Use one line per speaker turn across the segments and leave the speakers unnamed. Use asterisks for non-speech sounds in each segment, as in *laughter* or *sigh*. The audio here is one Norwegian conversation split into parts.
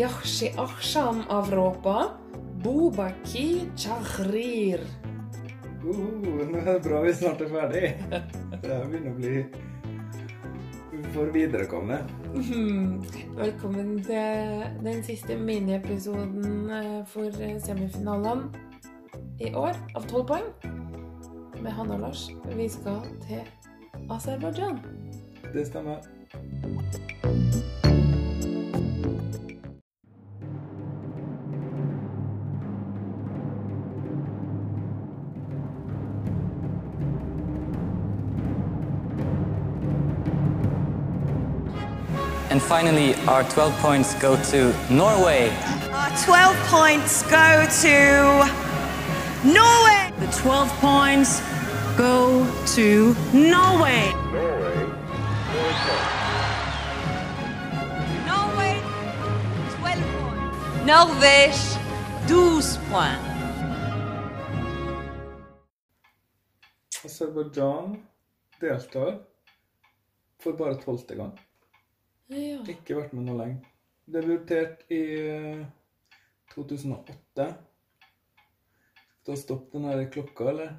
יחשי עכשיו
uhuh, Nå er det Bra vi snart er ferdig. Det her begynner å bli for viderekomne.
Mhm. Velkommen til den siste miniepisoden eh, for eh, semifinalen i år av tolv poeng med Hanne og Lars. Vi skal til Aserbajdsjan.
Det stemmer.
And finally, our 12 points go to Norway.
Our 12 points go to Norway.
The 12 points go to Norway.
Norway, 12 points. Norvège, 12 points.
Aserbajdsjan deltar for bare tolvte gang.
Ja.
Ikke vært med noe lenge. Debutert i eh, 2008. Skal vi stoppe den her klokka, eller?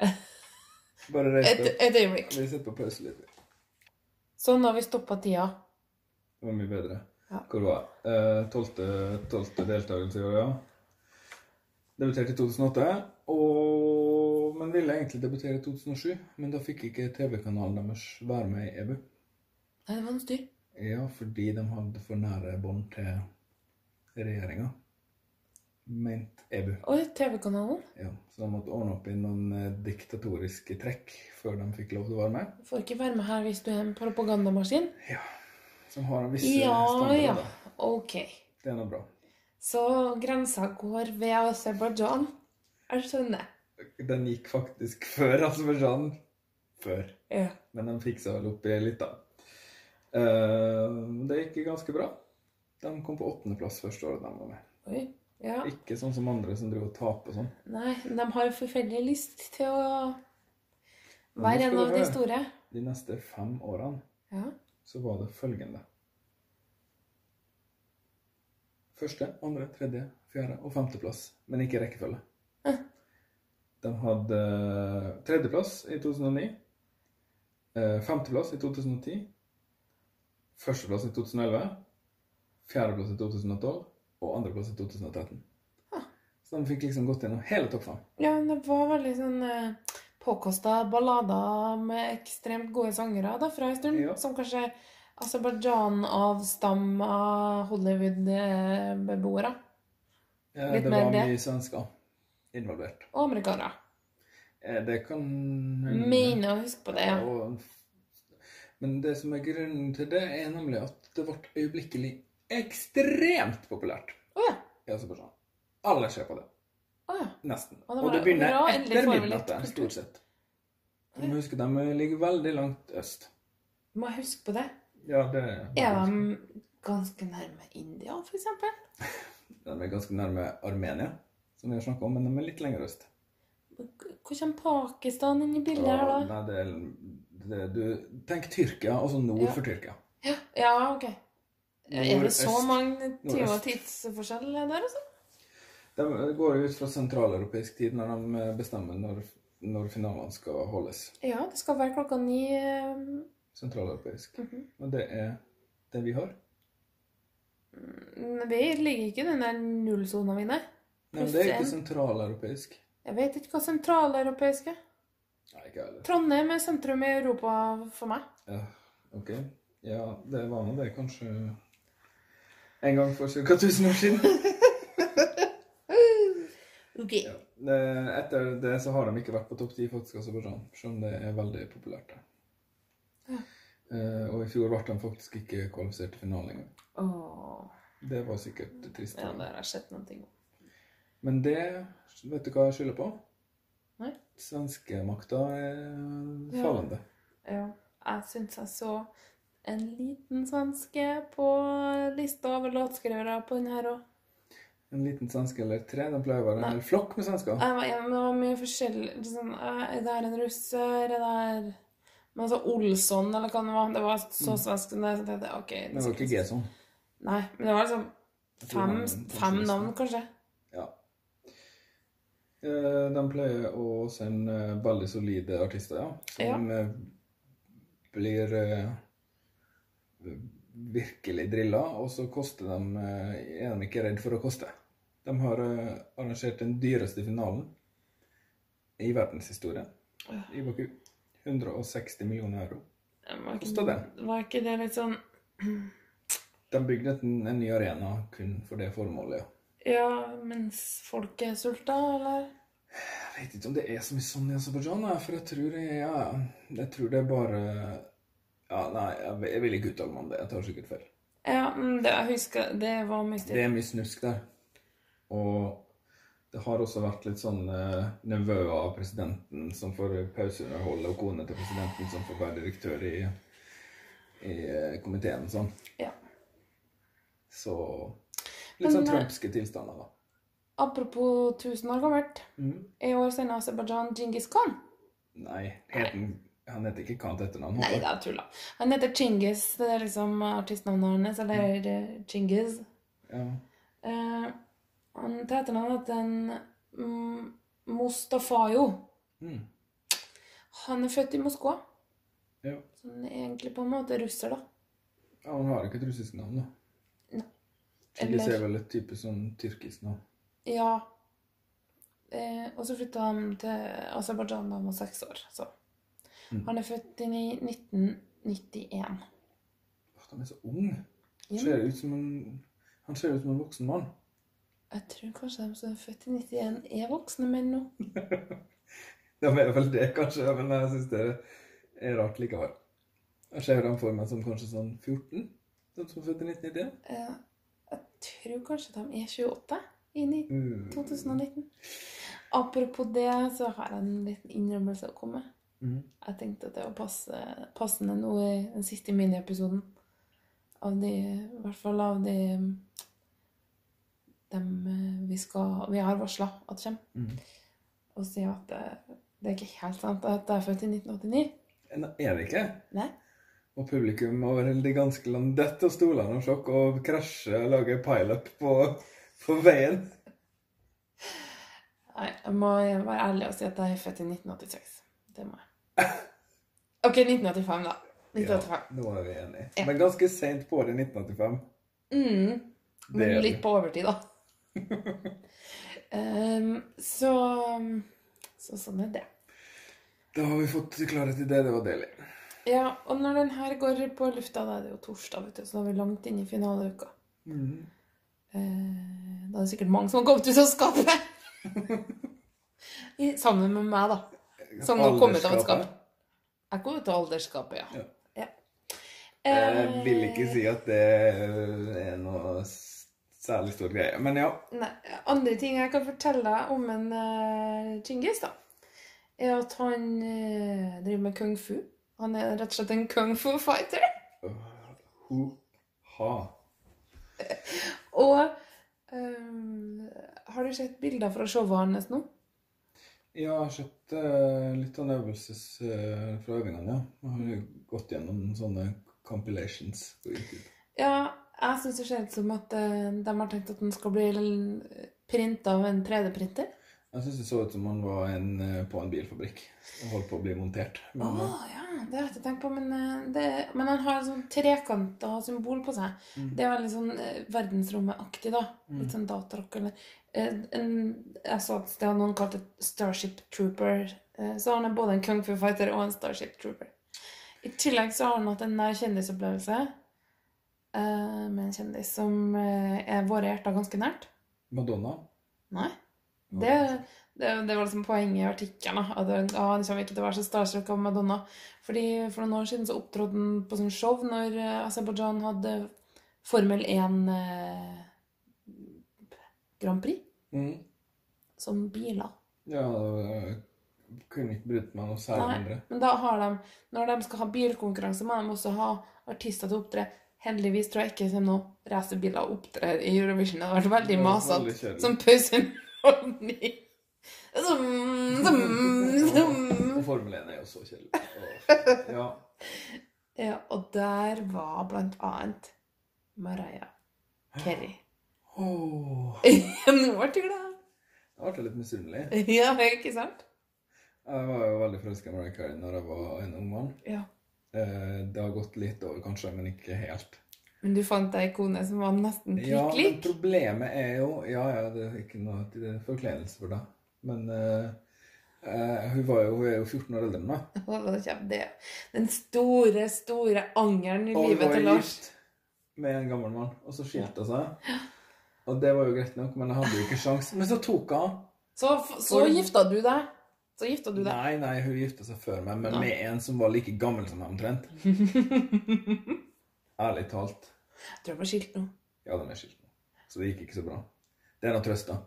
*laughs* Bare reis deg opp.
et øyeblikk.
Vi setter på pause litt.
Sånn har vi stoppa tida.
Det var mye bedre.
Ja.
Hvor var jeg? Eh, Tolvte tolvte deltakelse i år, ja. Debuterte i 2008, og, men ville egentlig debutere i 2007. Men da fikk ikke TV-kanalen deres være med i EBU.
Nei, det var noe styr.
Ja, fordi de hadde for nære bånd til regjeringa. Ment EBU.
Oi, TV-kanalen.
Ja, så de måtte ordne opp i noen eh, diktatoriske trekk før de fikk lov til å være med.
Får ikke være med her hvis du er en propagandamaskin.
Ja, Som har en visse
Ja,
standarder.
ja.
ja.
Ok.
Det er noe bra.
Så grensa går ved Aserbajdsjan. Jeg skjønner.
Den gikk faktisk før Aserbajdsjan. Før.
Ja.
Men de fiksa vel opp i litt, da. Eh, det gikk ganske bra. De kom på åttendeplass første året de var med.
Oi. Ja.
Ikke sånn som andre som driver og taper sånn.
Nei, de har forferdelig lyst til å være en av de store.
De neste fem årene
Ja.
så var det følgende. Første, andre, tredje, fjerde og femteplass, men ikke rekkefølge.
Ja.
De hadde tredjeplass i 2009, eh, femteplass i 2010, førsteplass i 2011, fjerdeplass i 2012 og andreplass i 2013.
Ah.
Så de fikk liksom gått gjennom hele topp fem.
ja, men det var veldig sånn eh, påkosta ballader med ekstremt gode sangere da, fra en stund.
Ja.
Som kanskje Aserbajdsjan-avstamma Hollywood-beboere.
Ja,
Litt
det var
det.
mye svensker involvert.
Og amerikanere.
Eh, Det kan
Mener å huske på det, ja.
Og, men det som er grunnen til det, er nemlig at det ble øyeblikkelig ekstremt populært
Å ja.
i Aserbajdsjan. Alle ser på det.
Å ja.
Nesten.
Og det
Og det begynner
bra,
etter midnatt stort sett. Du må huske de ligger veldig langt øst.
Må jeg huske på det?
Ja, det
Er de ganske nærme India, eksempel? *laughs*
De er ganske nærme Armenia, som vi har snakket om, men de er litt lenger øst.
Hvor kommer Pakistan inn i bildet her, da?
nei, det er, du, tenk Tyrkia, altså nord
Ja.
for Tyrkia.
Ja, ja ok. Er det så mange timer tidsforskjell der, altså?
De går ut fra sentraleuropeisk tid når de bestemmer når, når finalene skal holdes.
Ja, det skal være klokka ni. eh,
Sentraleuropeisk.
-hmm.
Og det er det vi har.
mm, Vi ligger ikke i den der nullsona mi, nei.
Nei, men det er ikke sentraleuropeisk.
Jeg vet ikke hva sentraleuropeisk er.
Nei, ikke heller.
Trondheim er sentrum i Europa for meg.
Ja, ok. Ja, det var nå det kanskje en gang for ca. 1000 år siden. *laughs*
Ok.
Ja. Etter det så har de ikke vært på topp 10 faktisk, Aserbajdsjan, selv om det er veldig populært der.
Ja.
Uh, og i fjor ble de faktisk ikke kvalifisert til finalen engang.
Oh.
Det var sikkert trist.
Ja, det har jeg sett noen ting om.
Men det vet du hva jeg skylder på?
Nei.
Svenskemakta er
Ja.
fallende.
Ja, jeg syns jeg så en liten svenske på lista over låtskrivere på den her òg.
En liten svenske eller tre. De pleier å være en hel flokk med svensker.
Jeg var men det var mye forskjellig liksom, Er det her en russer? Er det her Men altså Olsson, eller hva det var. Det var så svensk som det. så tenkte jeg, ok.
Mm. Det var ikke Gesson.
Nei, men det var liksom Fem, fem navn, kanskje?
Eh, De pleier å sende eh, veldig solide artister, ja. Som ja. blir eh, virkelig drilla, og så koster de Er de ikke redd for å koste. De har arrangert den dyreste finalen i verdenshistorien i Baku. 160 millioner euro. Kosta det?
Var ikke det litt sånn
De bygde en, en ny arena kun for det formålet, ja.
Ja, mens folk er sulta, eller?
Jeg vet ikke om det er så mye sånn i Aserbajdsjan, for jeg tror det, ja, jeg tror det er bare Ja, nei, jeg, jeg vil ikke uttale meg om det. Jeg tar sikkert feil.
Ja, det, jeg husker det var mye
Det er mye snusk der. Og det har også vært litt sånn eh, nevøer av presidenten som får pauseunderholde, og kone til presidenten som får være direktør i, i eh, komiteen og sånn.
Ja.
Så litt sånn
eh,
trumpske tilstander, da.
Apropos 1000 år gammelt.
Mm.
I år sender Aserbajdsjan Djingis Khan.
Nei, heten, han, han heter ikke Khan til etternavn.
Nei, det er tulla. Han heter Chingis. Det er liksom artistnavnet hans. Eller eh, Chingis.
Ja.
Eh, han til etternavn heter en mm, Mustafajo.
Mm.
Han er født i Moskva.
Ja.
Så han er egentlig på en måte russer, da.
ja, han har ikke et russisk navn, da.
Eller-
er vel et type sånn tyrkisk nå?
Ja. Eh, og så flytta han til Aserbajdsjan da han var seks år. Så.
Mm.
Han er født inn i 1991.
Åh, Han er så ung.
Ja.
Ser ut som en, han ser ut som en voksen mann.
Jeg tror kanskje de som er født i 91, er voksne menn nå. *laughs*
de er vel det, kanskje, men jeg syns det er rart likevel. Jeg ser dem for meg som kanskje sånn 14, de som er født i 1991.
Eh, jeg tror kanskje de er 28 i
Mm.
2019. Apropos det, så har jeg en liten innrømmelse å komme med.
Mm.
Jeg tenkte at det var passe, passende nå i den siste miniepisoden. Av de, I hvert fall av de dem eh, vi, skal, vi har varsla at kommer.
Mm.
Og si at det, det er ikke helt sant at jeg er født i 1989.
Nei, Er det ikke?
Nei.
Og publikum over det ganske land detter av stolene og sjokk og krasjer og lager pileup på, på veien.
Nei, jeg må være ærlig og si at jeg er født i 1986. Det må jeg. *laughs* OK, 1985, da. 1985.
Ja, nå er vi enige.
Ja.
Men ganske sent på året 1985.
Mm.
Det
Men litt på overtid, da. um, *laughs* så Så sånn er det.
Da har vi fått klarhet i det. Det var deilig.
Ja, og når den her går på lufta, da er det jo torsdag, vet du, så da er vi langt inn i finaleuka.
Mm.
Eh, da er det sikkert mange som har kommet ut av skapet. I- Sammen med meg, da. Som har kommet av et skap. Jeg kom ut av aldersskapet, ja.
Ja.
ja.
Jeg
Eh,
vil ikke si at det er noe særlig stor greie, men ja.
Nei, andre ting jeg kan fortelle deg om en uh, Chingis, da, er at han uh, driver med kung fu. Han er rett og slett en kung fu fighter.
Ho, ha.
Og um, har du sett bilder fra showet hans nå?
Ja, jeg har sett uh, litt av øvelses uh, fra øvingene, ja. Jeg har gått gjennom sånne compilations på YouTube.
Ja, jeg syns det ser ut som at uh, de har tenkt at den skal bli printa av en 3D-printer.
Jeg syns det så ut som han var en, eh, på en bilfabrikk og holdt på å bli montert. Men, oh,
ja, det har jeg ikke tenkt på, men, eh, det, men han har en sånn trekanta symbol på seg. Det er veldig sånn verdensrommet-aktig, da. Litt sånn datarock eller en, Jeg så at det hadde noen kalt et Starship Trooper. Så han er både en kung fu fighter og en Starship Trooper. I tillegg så har han hatt en nær kjendisopplevelse med en kjendis som er våre hjerter ganske nært.
Madonna
Nei. Det, det, det var liksom poenget i artikkelen. At ah, han kommer ikke til å være så starstruck av Madonna. Fordi For noen år siden så opptrådte han på sånn show når eh, Aserbajdsjan hadde Formel 1 eh, Grand Prix.
mm.
Som biler.
Ja, kunne ikke brydd meg noe særlig mindre.
men da har de Når de skal ha bilkonkurranse, må de også ha artister til å opptre. Heldigvis tror jeg ikke kommer noen racerbiler opptrer i Eurovision. Det hadde vært veldig masete.
Som kjedelig.
Som, som.
Og Formel 1 er jo så kjedelig. Ja.
Ja, og der var blant annet Mariah Kerry.
Åh, *laughs*
Nå ble du glad.
jeg ble litt misunnelig.
Ja, ikke sant?
Jeg var jo veldig forelska i Mariah Carey når jeg var en ung mann.
Ja.
Eh, Det har gått litt over, kanskje, men ikke helt.
Men du fant deg kone som var nesten
Ja,
prikk
men problemet er jo Ja, ja, det er ikke noe til er for deg. Men uh, uh, hun, var jo, hun er jo 14 år eldre enn meg.
Å, da kommer det. Den store, store angeren i
Og
livet til Lars.
gift med en gammel mann, og så skilte hun seg. Og det var jo greit nok, men jeg hadde jo ikke sjans. Men så tok hun
Så, så
og...
gifta du deg. Så gifta du deg.
Nei, nei, hun gifta seg før meg, men
ja.
med en som var like gammel som meg omtrent. *laughs* Ærlig talt.
Jeg tror de er skilt nå.
Ja, de er skilt nå. Så det gikk ikke så bra. Det er noe trøst, da.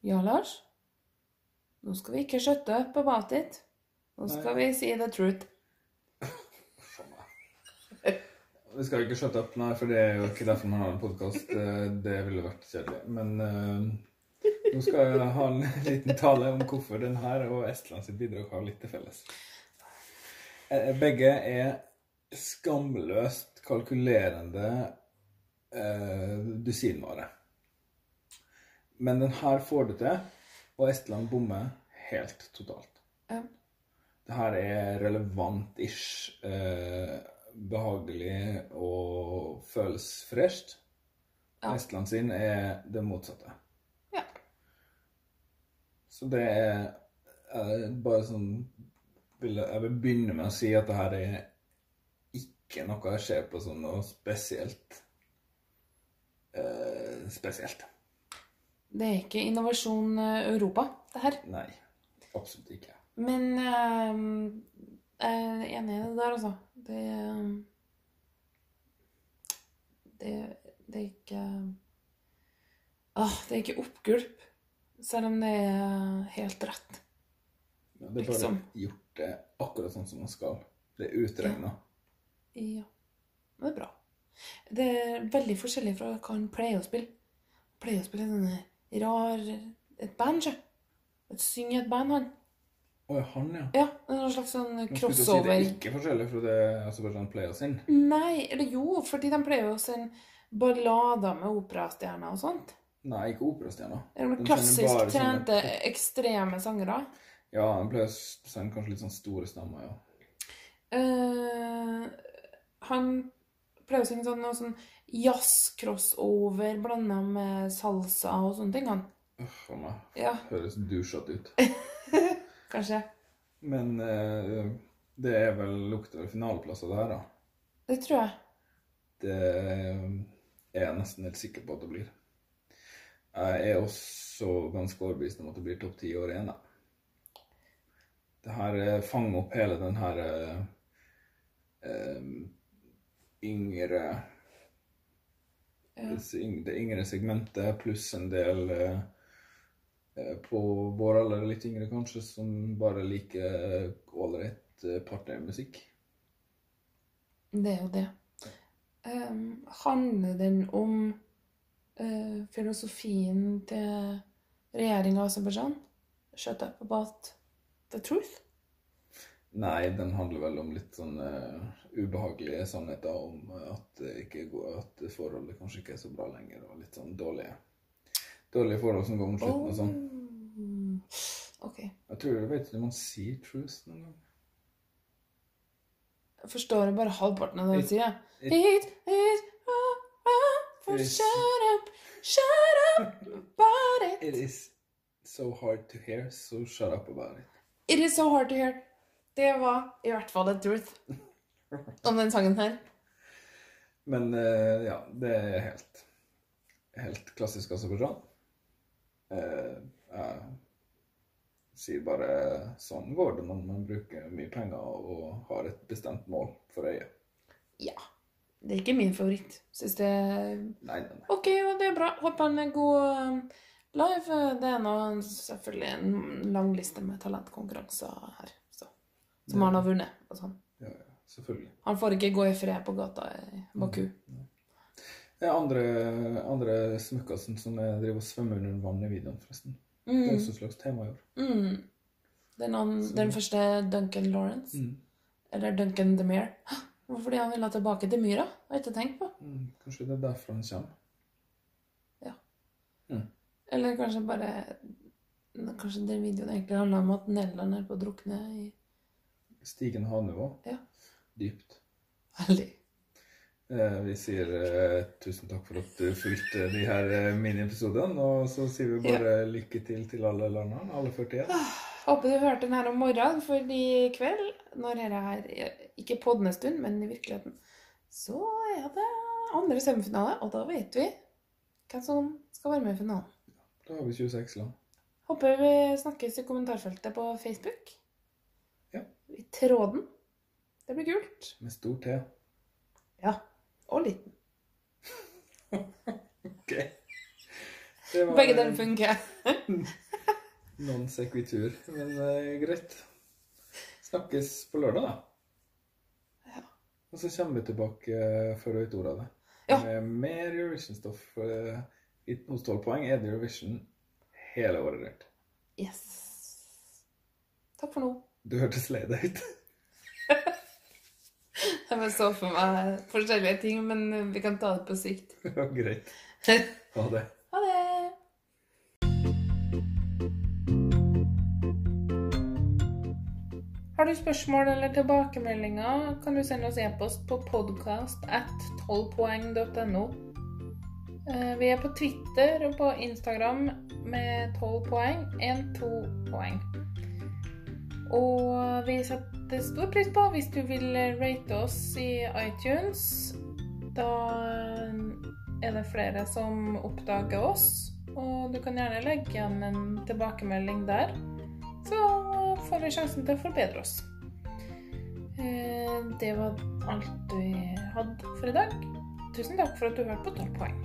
Ja, Lars? Nå skal vi ikke skjøtte på about it. Nå skal vi si the truth. *laughs*
Vi skal ikke shut up, nei, for det er jo ikke derfor man har en podkast. Det ville vært kjedelig. Men uh, nå skal jeg ha en *laughs* liten tale om hvorfor den her og Estland sitt bidrag har litt til felles. Eh, Begge er skamløst kalkulerende uh, dusinvare. Men den her får det til, og Estland bommer helt totalt.
Ja.
det her er relevant-ish, eh, behagelig og føles fresht.
Ja.
Estland sin er det motsatte.
Ja.
Så det er eh, bare sånn jeg vil begynne med å si at det her er ikke noe jeg ser på som noe spesielt eh, spesielt.
Det er ikke Innovasjon eh, Europa, det her.
Nei, absolutt ikke.
Men eh, jeg er enig i det der, altså. Det eh, Det, det er ikke Åh, det er ikke oppgulp. Selv om det er helt rett.
Ja, det er bare
Liksom.
gjort det akkurat sånn som man skal. Det er utregna.
Ja. Men det er bra. Det er veldig forskjellig fra hva han pleier å spille. Han pleier å spille en rar Et band, sjø. Et Synge i et band, han.
Å ja, han, ja.
Ja, en slags sånn
du si
crossover.
det er ikke forskjellig fra det Aserbajdsjan pleier å sende?
Nei, eller jo, fordi de pleier å sende ballader med operastjerner og sånt.
Nei, ikke operastjerner.
Er De klassisk
bare sånne
trente, ekstreme sangere?
Ja, de pleier å sende kanskje litt sånn store stemmer, ja.
Uh, han pleier å synge sånn, noe sånn jazz-crossover blanda med salsa og sånne ting. Han.
Uff a meg.
Ja,
Høres douchete ut. *laughs*
kanskje.
Men eh, det er vel lukter vel finaleplasser, det her, da.
Det tror jeg.
Det er jeg nesten helt sikker på at det blir. Jeg er også ganske overbevist om at det blir topp ti år igjen. da. Det her eh, fanger opp hele den her eh, eh, yngre. Det yngre segmentet pluss en del eh, eh, på vår alder, litt yngre kanskje, som bare liker ålreit eh, partnermusikk.
Det er jo det. Um, handler den om uh, filosofien til regjeringa av Aserbajdsjan? Shut up about the truth?
Nei, den handler vel om litt sånn eh, ubehagelige sannheter om eh, at, går, at forholdet kanskje ikke er så bra lenger, og litt sånn dårlige, dårlige forhold som går mot slutten og sånn.
Oh. Ok.
Jeg tror, jeg vet ikke man sier truth noen gang.
Jeg forstår bare halvparten av det du sier.
it-
It oh, ah, for
is-
shut up, shut up about it.
It is so hard to hear, so shut up about it.
It is so hard to hear. Det var i hvert fall the truth *laughs* om den sangen her.
Men eh, ja, det er helt, helt klassisk Aserbajdsjan. Eh, jeg sier bare sånn går det når man bruker mye penger og har et bestemt mål for øyet.
Ja. Det er ikke min favoritt. Syns det
Nei, nei, nei.
OK, det er bra. Håper han er god um, live. Det er nå selvfølgelig en lang liste med talentkonkurranser her. Som han har vunnet. Og sånn.
Ja, ja, selvfølgelig.
Han får ikke gå i fred på gata i Baku.
Det er andre, andre smukker som, er- driver og svømmer under vann i videoen, forresten. Det er
Mm.
også et slags tema i år.
Mm. Den, an, den første Duncan Lawrence.
Mm.
Eller Duncan DeMere. Hvorfor fordi han ville tilbake? Det har jeg ikke tenkt på.
Mm, kanskje det er derfor han kommer. Ja.
Eller kanskje bare Kanskje den videoen egentlig handler om at Nederland er på å drukne i
Stigende havnivå.
Ja.
Dypt.
Veldig.
Eh, vi sier eh, tusen takk for at du fulgte de her eh, miniepisodene. Og så sier vi bare lykke til til alle landene, alle 41.
Håper du hørte den her om morgenen, for i kveld, når dette her er ikke en stund, men i virkeligheten, så er det andre semifinale, og da vet vi hvem som skal være med i finalen.
Da har vi 26 land.
Håper vi snakkes i kommentarfeltet på Facebook. I tråden. Det blir kult.
Med stor T.
Ja. Og liten. *laughs*
Ok.
Begge deler funker. *laughs*
non sequitur, men uh, greit. Snakkes på lørdag, da.
Ja.
Og så kommer vi tilbake for å vet ordet av det.
Ja.
Med mer Eurovision-stoff. eh, Hos 12 poeng er det Eurovision hele året rundt.
Yes. Takk for nå.
Du hørtes lei deg ut. *laughs*
Jeg bare så for meg forskjellige ting, men vi kan ta det på sikt. *laughs*
Ja, greit. *laughs* Ha det.
Ha det! Har du spørsmål eller tilbakemeldinger, kan du sende oss e-post på podcast at 12poeng.no. Eh, Vi er på Twitter og på Instagram med 12 poeng, 1-2 poeng. Og vi setter stor pris på hvis du vil rate oss i iTunes. Da er det flere som oppdager oss, og du kan gjerne legge igjen en tilbakemelding der. Så får vi sjansen til å forbedre oss. Eh, Det var alt vi hadde for i dag. Tusen takk for at du hørte på 12 poeng.